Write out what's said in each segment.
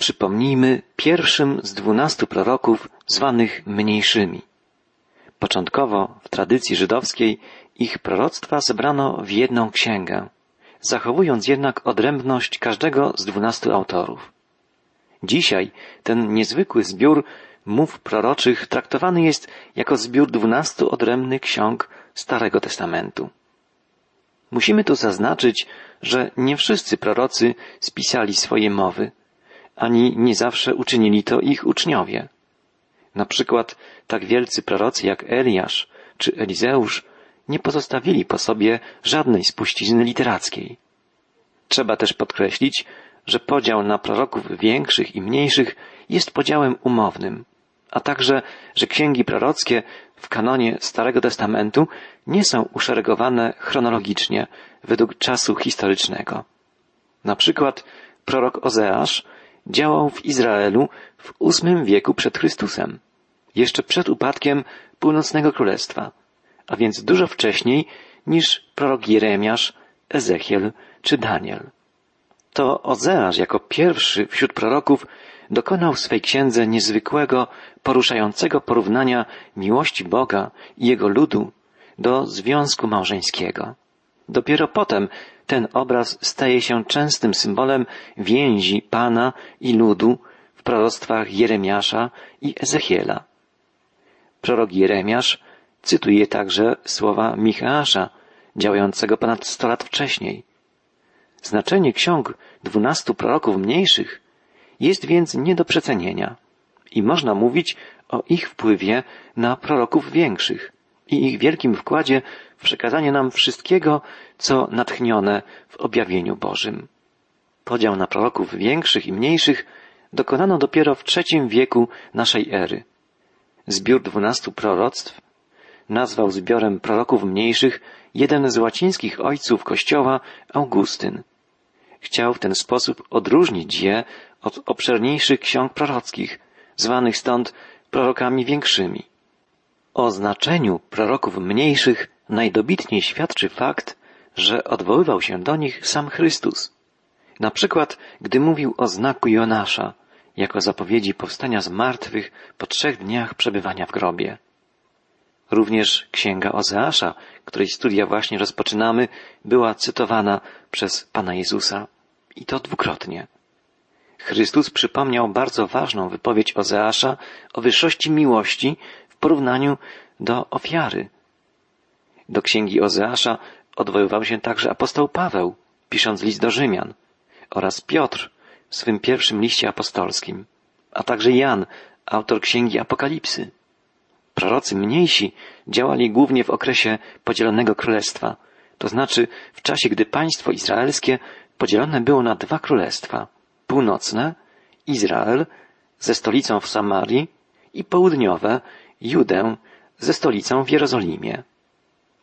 przypomnijmy pierwszym z dwunastu proroków zwanych mniejszymi. Początkowo w tradycji żydowskiej ich proroctwa zebrano w jedną księgę, zachowując jednak odrębność każdego z dwunastu autorów. Dzisiaj ten niezwykły zbiór mów proroczych traktowany jest jako zbiór dwunastu odrębnych ksiąg Starego Testamentu. Musimy tu zaznaczyć, że nie wszyscy prorocy spisali swoje mowy, ani nie zawsze uczynili to ich uczniowie. Na przykład tak wielcy prorocy jak Eliasz czy Elizeusz nie pozostawili po sobie żadnej spuścizny literackiej. Trzeba też podkreślić, że podział na proroków większych i mniejszych jest podziałem umownym, a także, że księgi prorockie w kanonie Starego Testamentu nie są uszeregowane chronologicznie według czasu historycznego. Na przykład prorok Ozeasz działał w Izraelu w ósmym wieku przed Chrystusem, jeszcze przed upadkiem północnego królestwa, a więc dużo wcześniej niż prorok Jeremiasz, Ezechiel czy Daniel. To Ozeasz jako pierwszy wśród proroków dokonał w swej księdze niezwykłego, poruszającego porównania miłości Boga i Jego ludu do związku małżeńskiego. Dopiero potem ten obraz staje się częstym symbolem więzi Pana i ludu w proroctwach Jeremiasza i Ezechiela. Prorok Jeremiasz cytuje także słowa Micheasza, działającego ponad sto lat wcześniej. Znaczenie ksiąg dwunastu proroków mniejszych jest więc nie do przecenienia i można mówić o ich wpływie na proroków większych i ich wielkim wkładzie w przekazanie nam wszystkiego, co natchnione w objawieniu Bożym. Podział na proroków większych i mniejszych dokonano dopiero w trzecim wieku naszej ery. Zbiór dwunastu proroctw nazwał zbiorem proroków mniejszych jeden z łacińskich ojców Kościoła, Augustyn. Chciał w ten sposób odróżnić je od obszerniejszych ksiąg prorockich, zwanych stąd prorokami większymi. O znaczeniu proroków mniejszych najdobitniej świadczy fakt, że odwoływał się do nich sam Chrystus. Na przykład, gdy mówił o znaku Jonasza, jako zapowiedzi powstania z martwych po trzech dniach przebywania w grobie. Również księga Ozeasza, której studia właśnie rozpoczynamy, była cytowana przez Pana Jezusa. I to dwukrotnie. Chrystus przypomniał bardzo ważną wypowiedź Ozeasza o wyższości miłości w porównaniu do ofiary. Do księgi Ozeasza odwoływał się także apostoł Paweł, pisząc list do Rzymian, oraz Piotr w swym pierwszym liście apostolskim, a także Jan, autor księgi Apokalipsy. Prorocy mniejsi działali głównie w okresie podzielonego królestwa, to znaczy w czasie, gdy państwo izraelskie podzielone było na dwa królestwa. Północne, Izrael, ze stolicą w Samarii i południowe, Judę, ze stolicą w Jerozolimie.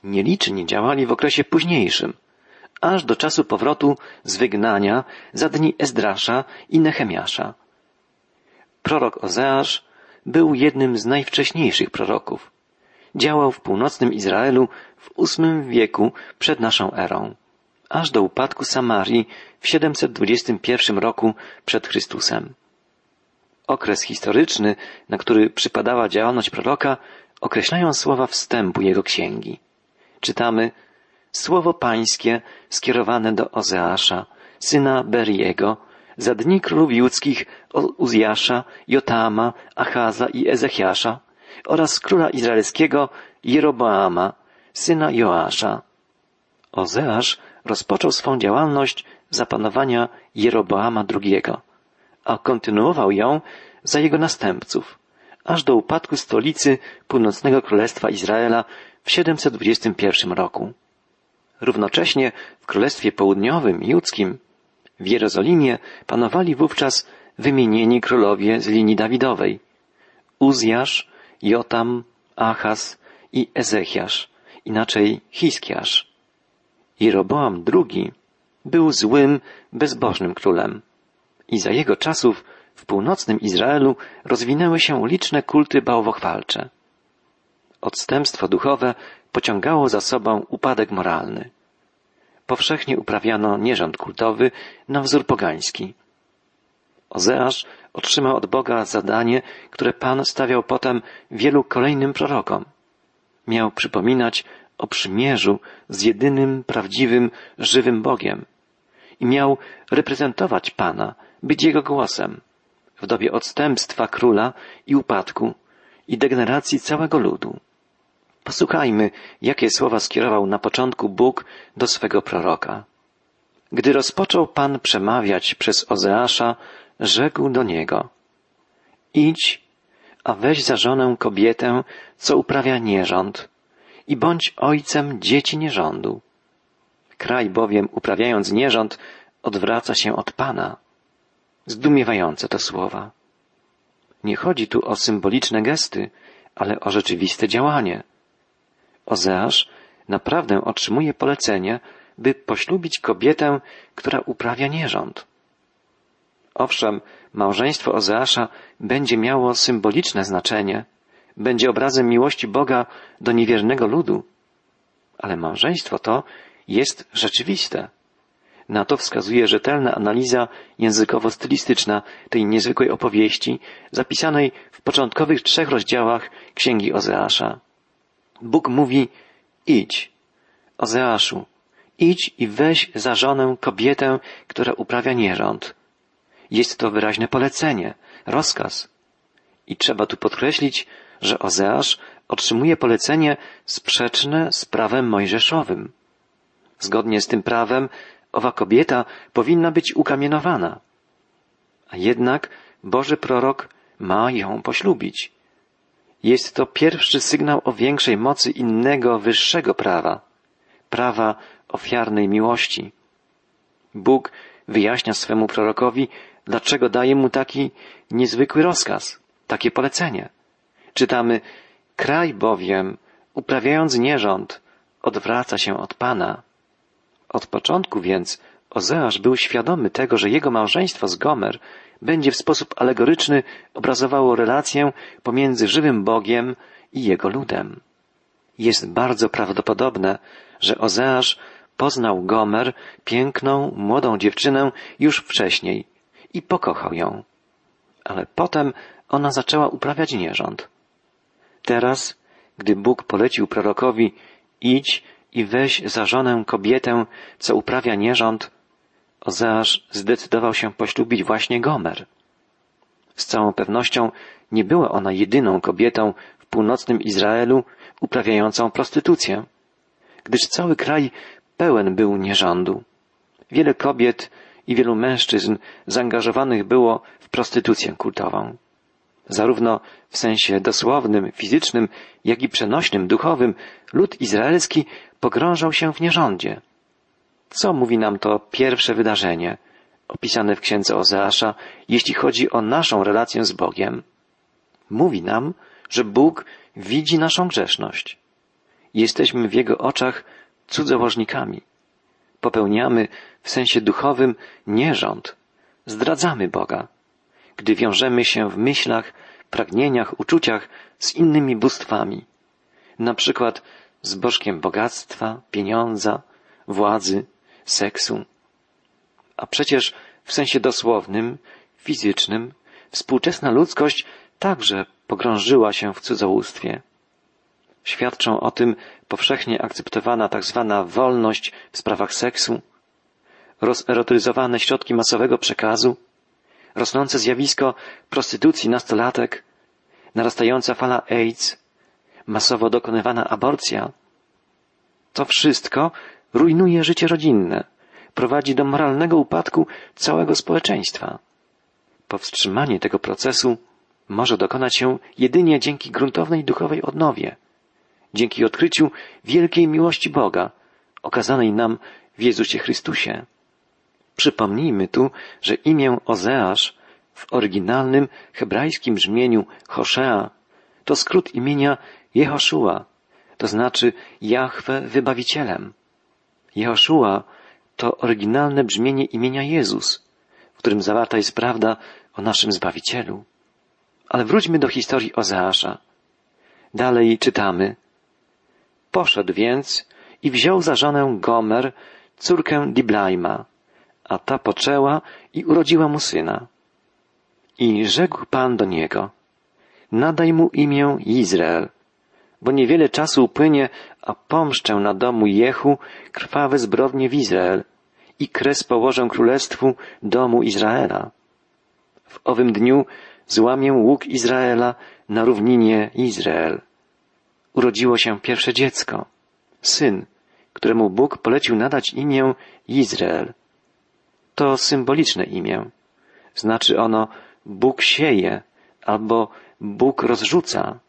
Nieliczni działali w okresie późniejszym, aż do czasu powrotu z wygnania za dni Ezdrasza i Nehemiasza. Prorok Ozeasz był jednym z najwcześniejszych proroków. Działał w północnym Izraelu w ósmym wieku przed naszą erą, aż do upadku Samarii w 721 roku przed Chrystusem. Okres historyczny, na który przypadała działalność proroka, określają słowa wstępu jego księgi. Czytamy Słowo pańskie skierowane do Ozeasza, syna Beriego, za dni królów judzkich Uzjasza, Jotama, Achaza i Ezechiasza oraz króla izraelskiego Jeroboama, syna Joasza. Ozeasz rozpoczął swą działalność za panowania Jeroboama II, a kontynuował ją za jego następców, aż do upadku stolicy północnego królestwa Izraela w 721 roku. Równocześnie w Królestwie Południowym, Judzkim, w Jerozolimie panowali wówczas wymienieni królowie z linii Dawidowej. Uzjasz, Jotam, Achaz i Ezechiasz, inaczej Hiskiasz. Jeroboam II był złym, bezbożnym królem. I za jego czasów w północnym Izraelu rozwinęły się liczne kulty bałwochwalcze. Odstępstwo duchowe pociągało za sobą upadek moralny. Powszechnie uprawiano nierząd kultowy na wzór pogański. Ozeasz otrzymał od Boga zadanie, które Pan stawiał potem wielu kolejnym prorokom. Miał przypominać o przymierzu z jedynym prawdziwym, żywym Bogiem i miał reprezentować Pana, być Jego głosem w dobie odstępstwa króla i upadku i degeneracji całego ludu. Posłuchajmy, jakie słowa skierował na początku Bóg do swego proroka. Gdy rozpoczął Pan przemawiać przez Ozeasza, rzekł do niego Idź, a weź za żonę kobietę, co uprawia nierząd i bądź ojcem dzieci nierządu. Kraj bowiem, uprawiając nierząd, odwraca się od Pana. Zdumiewające to słowa. Nie chodzi tu o symboliczne gesty, ale o rzeczywiste działanie. Ozeasz naprawdę otrzymuje polecenie, by poślubić kobietę, która uprawia nierząd. Owszem, małżeństwo Ozeasza będzie miało symboliczne znaczenie, będzie obrazem miłości Boga do niewiernego ludu, ale małżeństwo to jest rzeczywiste. Na to wskazuje rzetelna analiza językowo-stylistyczna tej niezwykłej opowieści, zapisanej w początkowych trzech rozdziałach Księgi Ozeasza. Bóg mówi, idź, Ozeaszu, idź i weź za żonę kobietę, która uprawia nierząd. Jest to wyraźne polecenie, rozkaz. I trzeba tu podkreślić, że Ozeasz otrzymuje polecenie sprzeczne z prawem mojżeszowym. Zgodnie z tym prawem owa kobieta powinna być ukamienowana. A jednak Boży prorok ma ją poślubić. Jest to pierwszy sygnał o większej mocy innego, wyższego prawa, prawa ofiarnej miłości. Bóg wyjaśnia swemu prorokowi, dlaczego daje mu taki niezwykły rozkaz, takie polecenie. Czytamy, kraj bowiem, uprawiając nierząd, odwraca się od Pana. Od początku więc Ozeasz był świadomy tego, że jego małżeństwo z Gomer będzie w sposób alegoryczny obrazowało relację pomiędzy żywym Bogiem i jego ludem. Jest bardzo prawdopodobne, że Ozeasz poznał Gomer, piękną, młodą dziewczynę, już wcześniej i pokochał ją. Ale potem ona zaczęła uprawiać nierząd. Teraz, gdy Bóg polecił prorokowi idź i weź za żonę kobietę, co uprawia nierząd, Ozeasz zdecydował się poślubić właśnie Gomer. Z całą pewnością nie była ona jedyną kobietą w północnym Izraelu uprawiającą prostytucję, gdyż cały kraj pełen był nierządu. Wiele kobiet i wielu mężczyzn zaangażowanych było w prostytucję kultową. Zarówno w sensie dosłownym, fizycznym, jak i przenośnym, duchowym, lud izraelski pogrążał się w nierządzie. Co mówi nam to pierwsze wydarzenie, opisane w księdze Ozeasza, jeśli chodzi o naszą relację z Bogiem? Mówi nam, że Bóg widzi naszą grzeszność. Jesteśmy w Jego oczach cudzołożnikami. Popełniamy w sensie duchowym nierząd. Zdradzamy Boga, gdy wiążemy się w myślach, pragnieniach, uczuciach z innymi bóstwami. Na przykład z bożkiem bogactwa, pieniądza, władzy, seksu. A przecież w sensie dosłownym, fizycznym, współczesna ludzkość także pogrążyła się w cudzołóstwie. Świadczą o tym powszechnie akceptowana tak zwana wolność w sprawach seksu, rozerotyzowane środki masowego przekazu, rosnące zjawisko prostytucji nastolatek, narastająca fala AIDS, masowo dokonywana aborcja. To wszystko rujnuje życie rodzinne, prowadzi do moralnego upadku całego społeczeństwa. Powstrzymanie tego procesu może dokonać się jedynie dzięki gruntownej duchowej odnowie, dzięki odkryciu wielkiej miłości Boga, okazanej nam w Jezusie Chrystusie. Przypomnijmy tu, że imię Ozeasz w oryginalnym hebrajskim brzmieniu Hoshea to skrót imienia Jehoszua, to znaczy Jahwe wybawicielem. Jehoszua to oryginalne brzmienie imienia Jezus, w którym zawarta jest prawda o naszym Zbawicielu. Ale wróćmy do historii Ozeasza. Dalej czytamy. Poszedł więc i wziął za żonę Gomer, córkę Diblajma, a ta poczęła i urodziła mu syna. I rzekł Pan do niego, nadaj mu imię Izrael, bo niewiele czasu upłynie, a pomszczę na domu Jehu krwawe zbrodnie w Izrael i kres położę królestwu domu Izraela. W owym dniu złamię łuk Izraela na równinie Izrael. Urodziło się pierwsze dziecko, syn, któremu Bóg polecił nadać imię Izrael. To symboliczne imię. Znaczy ono Bóg sieje albo Bóg rozrzuca.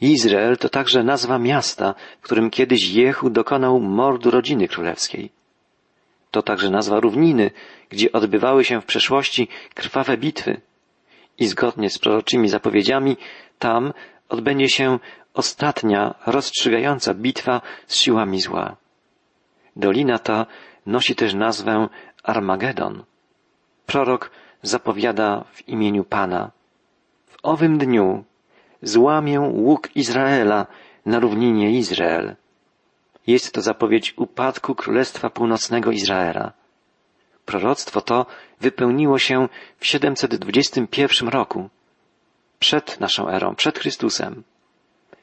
Izrael to także nazwa miasta, w którym kiedyś Jehu dokonał mordu rodziny królewskiej. To także nazwa równiny, gdzie odbywały się w przeszłości krwawe bitwy. I zgodnie z proroczymi zapowiedziami, tam odbędzie się ostatnia, rozstrzygająca bitwa z siłami zła. Dolina ta nosi też nazwę Armagedon. Prorok zapowiada w imieniu Pana. W owym dniu złamię łuk Izraela na równinie Izrael. Jest to zapowiedź upadku Królestwa Północnego Izraela. Proroctwo to wypełniło się w 721 roku, przed naszą erą, przed Chrystusem.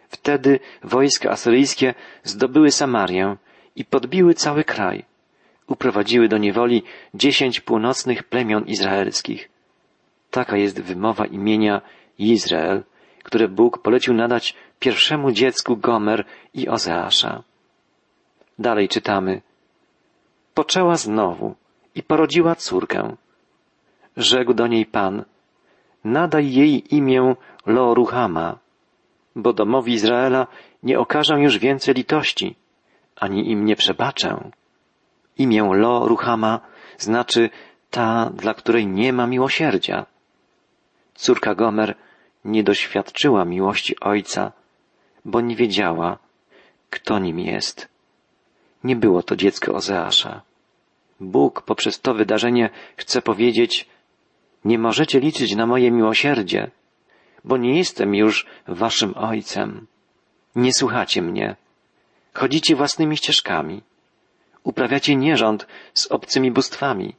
Wtedy wojska asyryjskie zdobyły Samarię i podbiły cały kraj. Uprowadziły do niewoli dziesięć północnych plemion izraelskich. Taka jest wymowa imienia Izrael, które Bóg polecił nadać pierwszemu dziecku Gomer i Ozeasza. Dalej czytamy. Poczęła znowu i porodziła córkę. Rzekł do niej Pan, nadaj jej imię Loruhama, bo domowi Izraela nie okażę już więcej litości, ani im nie przebaczę. Imię Lo Ruhama znaczy ta, dla której nie ma miłosierdzia. Córka Gomer nie doświadczyła miłości ojca, bo nie wiedziała, kto nim jest. Nie było to dziecko Ozeasza. Bóg poprzez to wydarzenie chce powiedzieć, nie możecie liczyć na moje miłosierdzie, bo nie jestem już waszym ojcem. Nie słuchacie mnie. Chodzicie własnymi ścieżkami. Uprawiacie nierząd z obcymi bóstwami.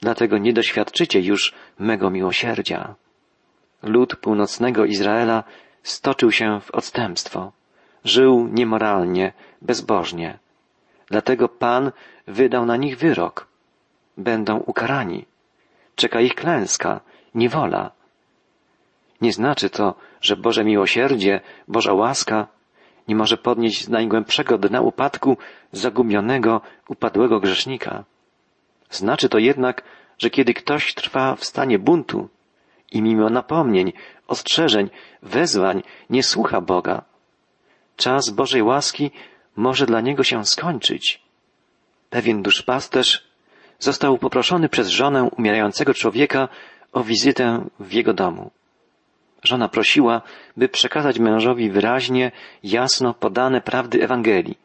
Dlatego nie doświadczycie już mego miłosierdzia. Lud północnego Izraela stoczył się w odstępstwo. Żył niemoralnie, bezbożnie. Dlatego Pan wydał na nich wyrok. Będą ukarani. Czeka ich klęska, niewola. Nie znaczy to, że Boże miłosierdzie, Boża łaska nie może podnieść z najgłębszego dna upadku zagubionego, upadłego grzesznika. Znaczy to jednak, że kiedy ktoś trwa w stanie buntu i mimo napomnień, ostrzeżeń, wezwań nie słucha Boga, czas Bożej łaski może dla niego się skończyć. Pewien duszpasterz został poproszony przez żonę umierającego człowieka o wizytę w jego domu. Żona prosiła, by przekazać mężowi wyraźnie, jasno podane prawdy Ewangelii,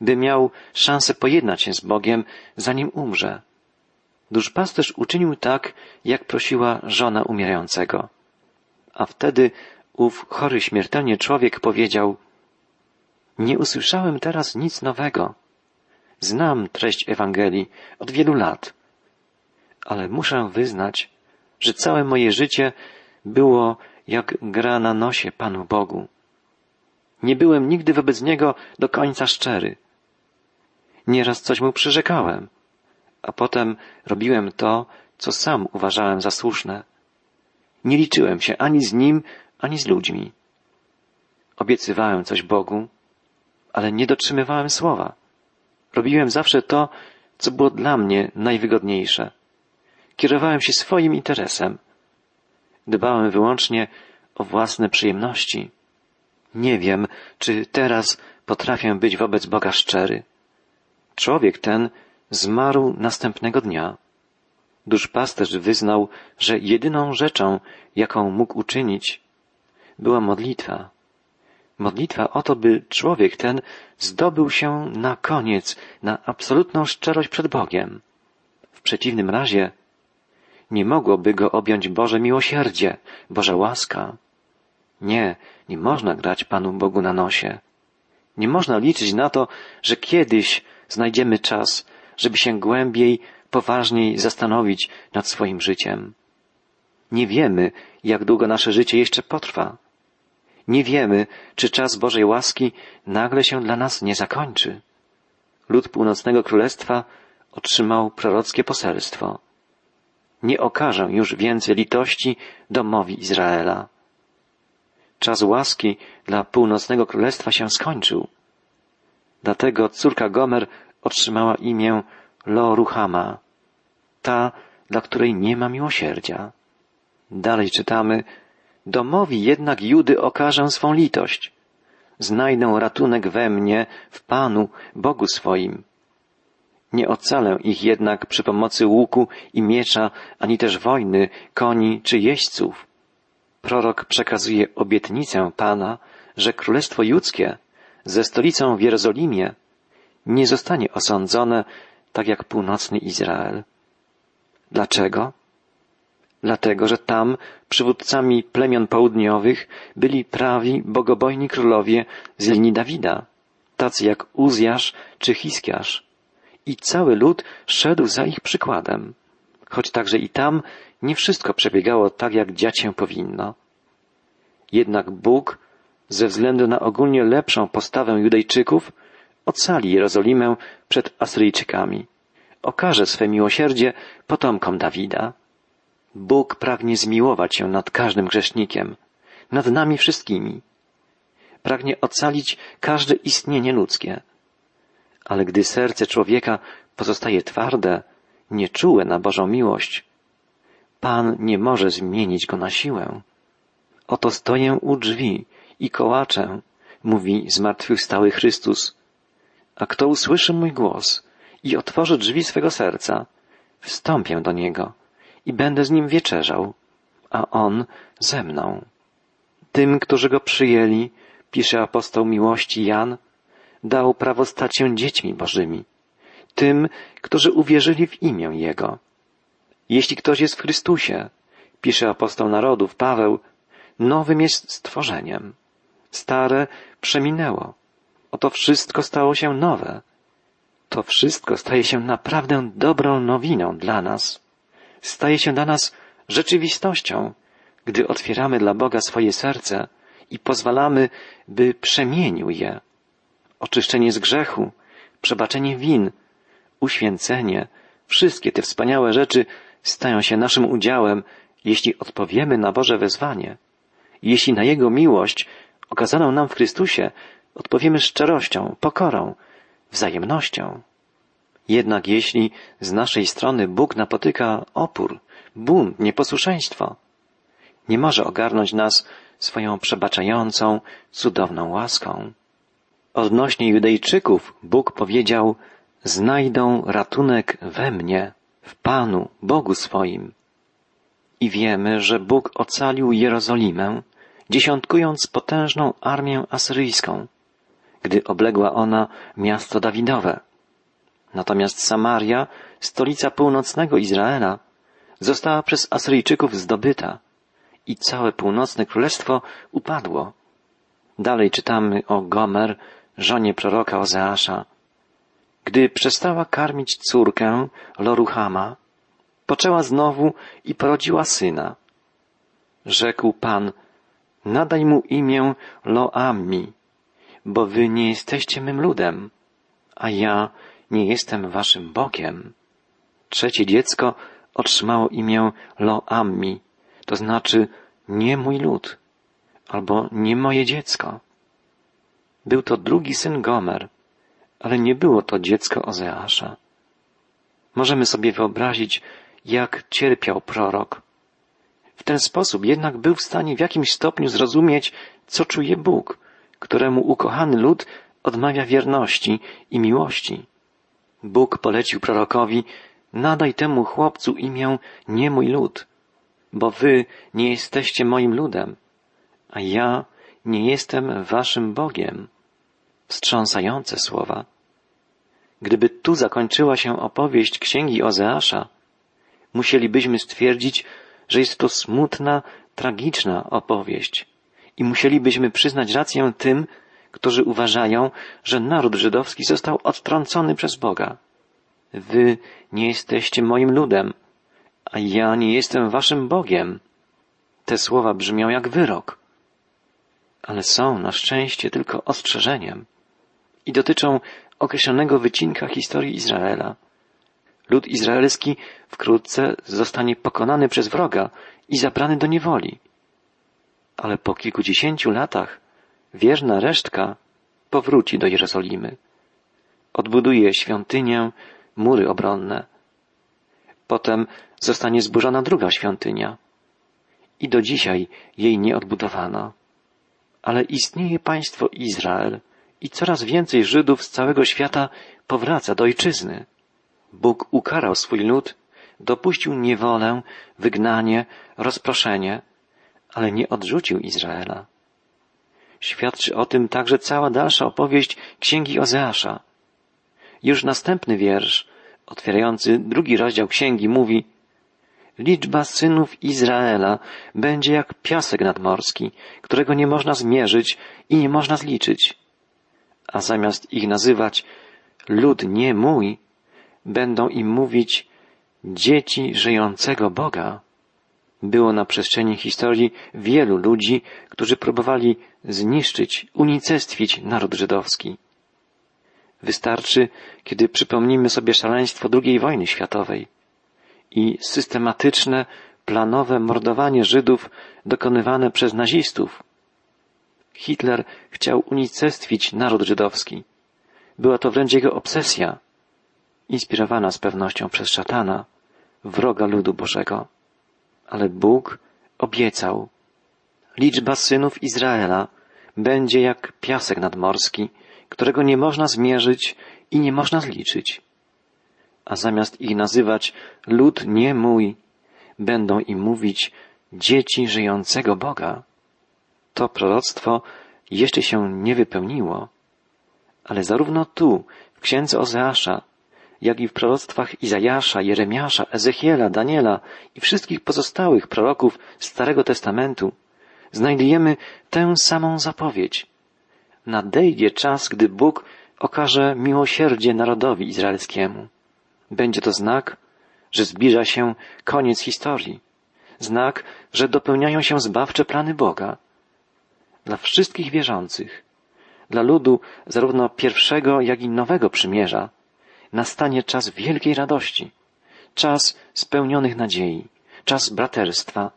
by miał szansę pojednać się z Bogiem, zanim umrze. Duszpasterz uczynił tak, jak prosiła żona umierającego. A wtedy ów chory śmiertelnie człowiek powiedział, nie usłyszałem teraz nic nowego. Znam treść Ewangelii od wielu lat, ale muszę wyznać, że całe moje życie było jak gra na nosie Panu Bogu. Nie byłem nigdy wobec Niego do końca szczery. Nieraz coś Mu przyrzekałem, a potem robiłem to, co sam uważałem za słuszne. Nie liczyłem się ani z Nim, ani z ludźmi. Obiecywałem coś Bogu, ale nie dotrzymywałem słowa. Robiłem zawsze to, co było dla mnie najwygodniejsze. Kierowałem się swoim interesem. Dbałem wyłącznie o własne przyjemności. Nie wiem, czy teraz potrafię być wobec Boga szczery. Człowiek ten zmarł następnego dnia. Duszpasterz wyznał, że jedyną rzeczą, jaką mógł uczynić, była modlitwa. Modlitwa o to, by człowiek ten zdobył się na koniec na absolutną szczerość przed Bogiem. W przeciwnym razie nie mogłoby go objąć Boże miłosierdzie, Boża łaska. Nie, nie można grać Panu Bogu na nosie. Nie można liczyć na to, że kiedyś znajdziemy czas, żeby się głębiej, poważniej zastanowić nad swoim życiem. Nie wiemy, jak długo nasze życie jeszcze potrwa. Nie wiemy, czy czas Bożej łaski nagle się dla nas nie zakończy. Lud północnego królestwa otrzymał prorockie poselstwo. Nie okażę już więcej litości domowi Izraela. Czas łaski dla północnego królestwa się skończył. Dlatego córka Gomer otrzymała imię Lo-Ruhama, ta, dla której nie ma miłosierdzia. Dalej czytamy, domowi jednak Judy okażę swą litość. Znajdę ratunek we mnie, w Panu, Bogu swoim. Nie ocalę ich jednak przy pomocy łuku i miecza, ani też wojny, koni czy jeźdźców. Prorok przekazuje obietnicę Pana, że Królestwo Judzkie ze stolicą w Jerozolimie nie zostanie osądzone tak jak północny Izrael. Dlaczego? Dlatego, że tam przywódcami plemion południowych byli prawi, bogobojni królowie z linii Dawida, tacy jak Uzjasz czy Hiskiasz. I cały lud szedł za ich przykładem, choć także i tam nie wszystko przebiegało tak, jak dziać się powinno. Jednak Bóg, ze względu na ogólnie lepszą postawę Judejczyków, ocali Jerozolimę przed Asyryjczykami. Okaże swe miłosierdzie potomkom Dawida. Bóg pragnie zmiłować się nad każdym grzesznikiem, nad nami wszystkimi. Pragnie ocalić każde istnienie ludzkie. Ale gdy serce człowieka pozostaje twarde, nieczułe na Bożą miłość, Pan nie może zmienić go na siłę. Oto stoję u drzwi i kołaczę, mówi zmartwychwstały Chrystus. A kto usłyszy mój głos i otworzy drzwi swego serca, wstąpię do niego i będę z nim wieczerzał, a on ze mną. Tym, którzy go przyjęli, pisze apostoł miłości Jan, dał prawo stać się dziećmi Bożymi. Tym, którzy uwierzyli w imię Jego. Jeśli ktoś jest w Chrystusie, pisze apostoł narodów Paweł, nowym jest stworzeniem. Stare przeminęło. Oto wszystko stało się nowe. To wszystko staje się naprawdę dobrą nowiną dla nas. Staje się dla nas rzeczywistością, gdy otwieramy dla Boga swoje serce i pozwalamy, by przemienił je. Oczyszczenie z grzechu, przebaczenie win, uświęcenie, wszystkie te wspaniałe rzeczy stają się naszym udziałem, jeśli odpowiemy na Boże wezwanie jeśli na Jego miłość okazaną nam w Chrystusie odpowiemy szczerością, pokorą, wzajemnością. Jednak jeśli z naszej strony Bóg napotyka opór, bunt, nieposłuszeństwo, nie może ogarnąć nas swoją przebaczającą, cudowną łaską. Odnośnie Judejczyków Bóg powiedział, znajdą ratunek we mnie, w Panu, Bogu swoim. I wiemy, że Bóg ocalił Jerozolimę, dziesiątkując potężną armię asyryjską, gdy obległa ona miasto Dawidowe. Natomiast Samaria, stolica północnego Izraela, została przez Asyryjczyków zdobyta i całe północne królestwo upadło. Dalej czytamy o Gomer, żonie proroka Ozeasza. Gdy przestała karmić córkę Loruhama, poczęła znowu i porodziła syna. Rzekł Pan, Nadaj mu imię Loami, bo wy nie jesteście mym ludem, a ja nie jestem waszym Bogiem. Trzecie dziecko otrzymało imię Loami, to znaczy nie mój lud, albo nie moje dziecko. Był to drugi syn Gomer, ale nie było to dziecko Ozeasza. Możemy sobie wyobrazić, jak cierpiał prorok, w ten sposób jednak był w stanie w jakimś stopniu zrozumieć, co czuje Bóg, któremu ukochany lud odmawia wierności i miłości. Bóg polecił prorokowi, nadaj temu chłopcu imię nie mój lud, bo wy nie jesteście moim ludem, a ja nie jestem waszym Bogiem. Wstrząsające słowa. Gdyby tu zakończyła się opowieść księgi Ozeasza, musielibyśmy stwierdzić, że jest to smutna, tragiczna opowieść i musielibyśmy przyznać rację tym, którzy uważają, że naród żydowski został odtrącony przez Boga. Wy nie jesteście moim ludem, a ja nie jestem waszym Bogiem, Te słowa brzmią jak wyrok, ale są na szczęście tylko ostrzeżeniem i dotyczą określonego wycinka historii Izraela. Lud izraelski wkrótce zostanie pokonany przez wroga i zabrany do niewoli. Ale po kilkudziesięciu latach wierna resztka powróci do Jerozolimy. Odbuduje świątynię, mury obronne. Potem zostanie zburzona druga świątynia. I do dzisiaj jej nie odbudowano. Ale istnieje państwo Izrael i coraz więcej Żydów z całego świata powraca do ojczyzny. Bóg ukarał swój lud, dopuścił niewolę, wygnanie, rozproszenie, ale nie odrzucił Izraela. Świadczy o tym także cała dalsza opowieść księgi Ozeasza. Już następny wiersz, otwierający drugi rozdział księgi, mówi Liczba synów Izraela będzie jak piasek nadmorski, którego nie można zmierzyć i nie można zliczyć. A zamiast ich nazywać lud nie mój, będą im mówić dzieci żyjącego Boga. Było na przestrzeni historii wielu ludzi, którzy próbowali zniszczyć, unicestwić naród żydowski. Wystarczy, kiedy przypomnimy sobie szaleństwo II wojny światowej i systematyczne, planowe mordowanie Żydów dokonywane przez nazistów. Hitler chciał unicestwić naród żydowski. Była to wręcz jego obsesja, inspirowana z pewnością przez szatana, wroga ludu Bożego. Ale Bóg obiecał, liczba synów Izraela będzie jak piasek nadmorski, którego nie można zmierzyć i nie można zliczyć. A zamiast ich nazywać lud nie mój, będą im mówić dzieci żyjącego Boga. To proroctwo jeszcze się nie wypełniło, ale zarówno tu, w księdze Ozeasza, jak i w proroctwach Izajasza, Jeremiasza, Ezechiela, Daniela i wszystkich pozostałych proroków Starego Testamentu, znajdujemy tę samą zapowiedź. Nadejdzie czas, gdy Bóg okaże miłosierdzie narodowi izraelskiemu. Będzie to znak, że zbliża się koniec historii. Znak, że dopełniają się zbawcze plany Boga. Dla wszystkich wierzących, dla ludu zarówno pierwszego, jak i nowego przymierza, nastanie czas wielkiej radości, czas spełnionych nadziei, czas braterstwa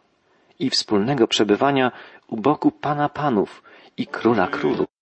i wspólnego przebywania u boku Pana Panów i Króla Królów.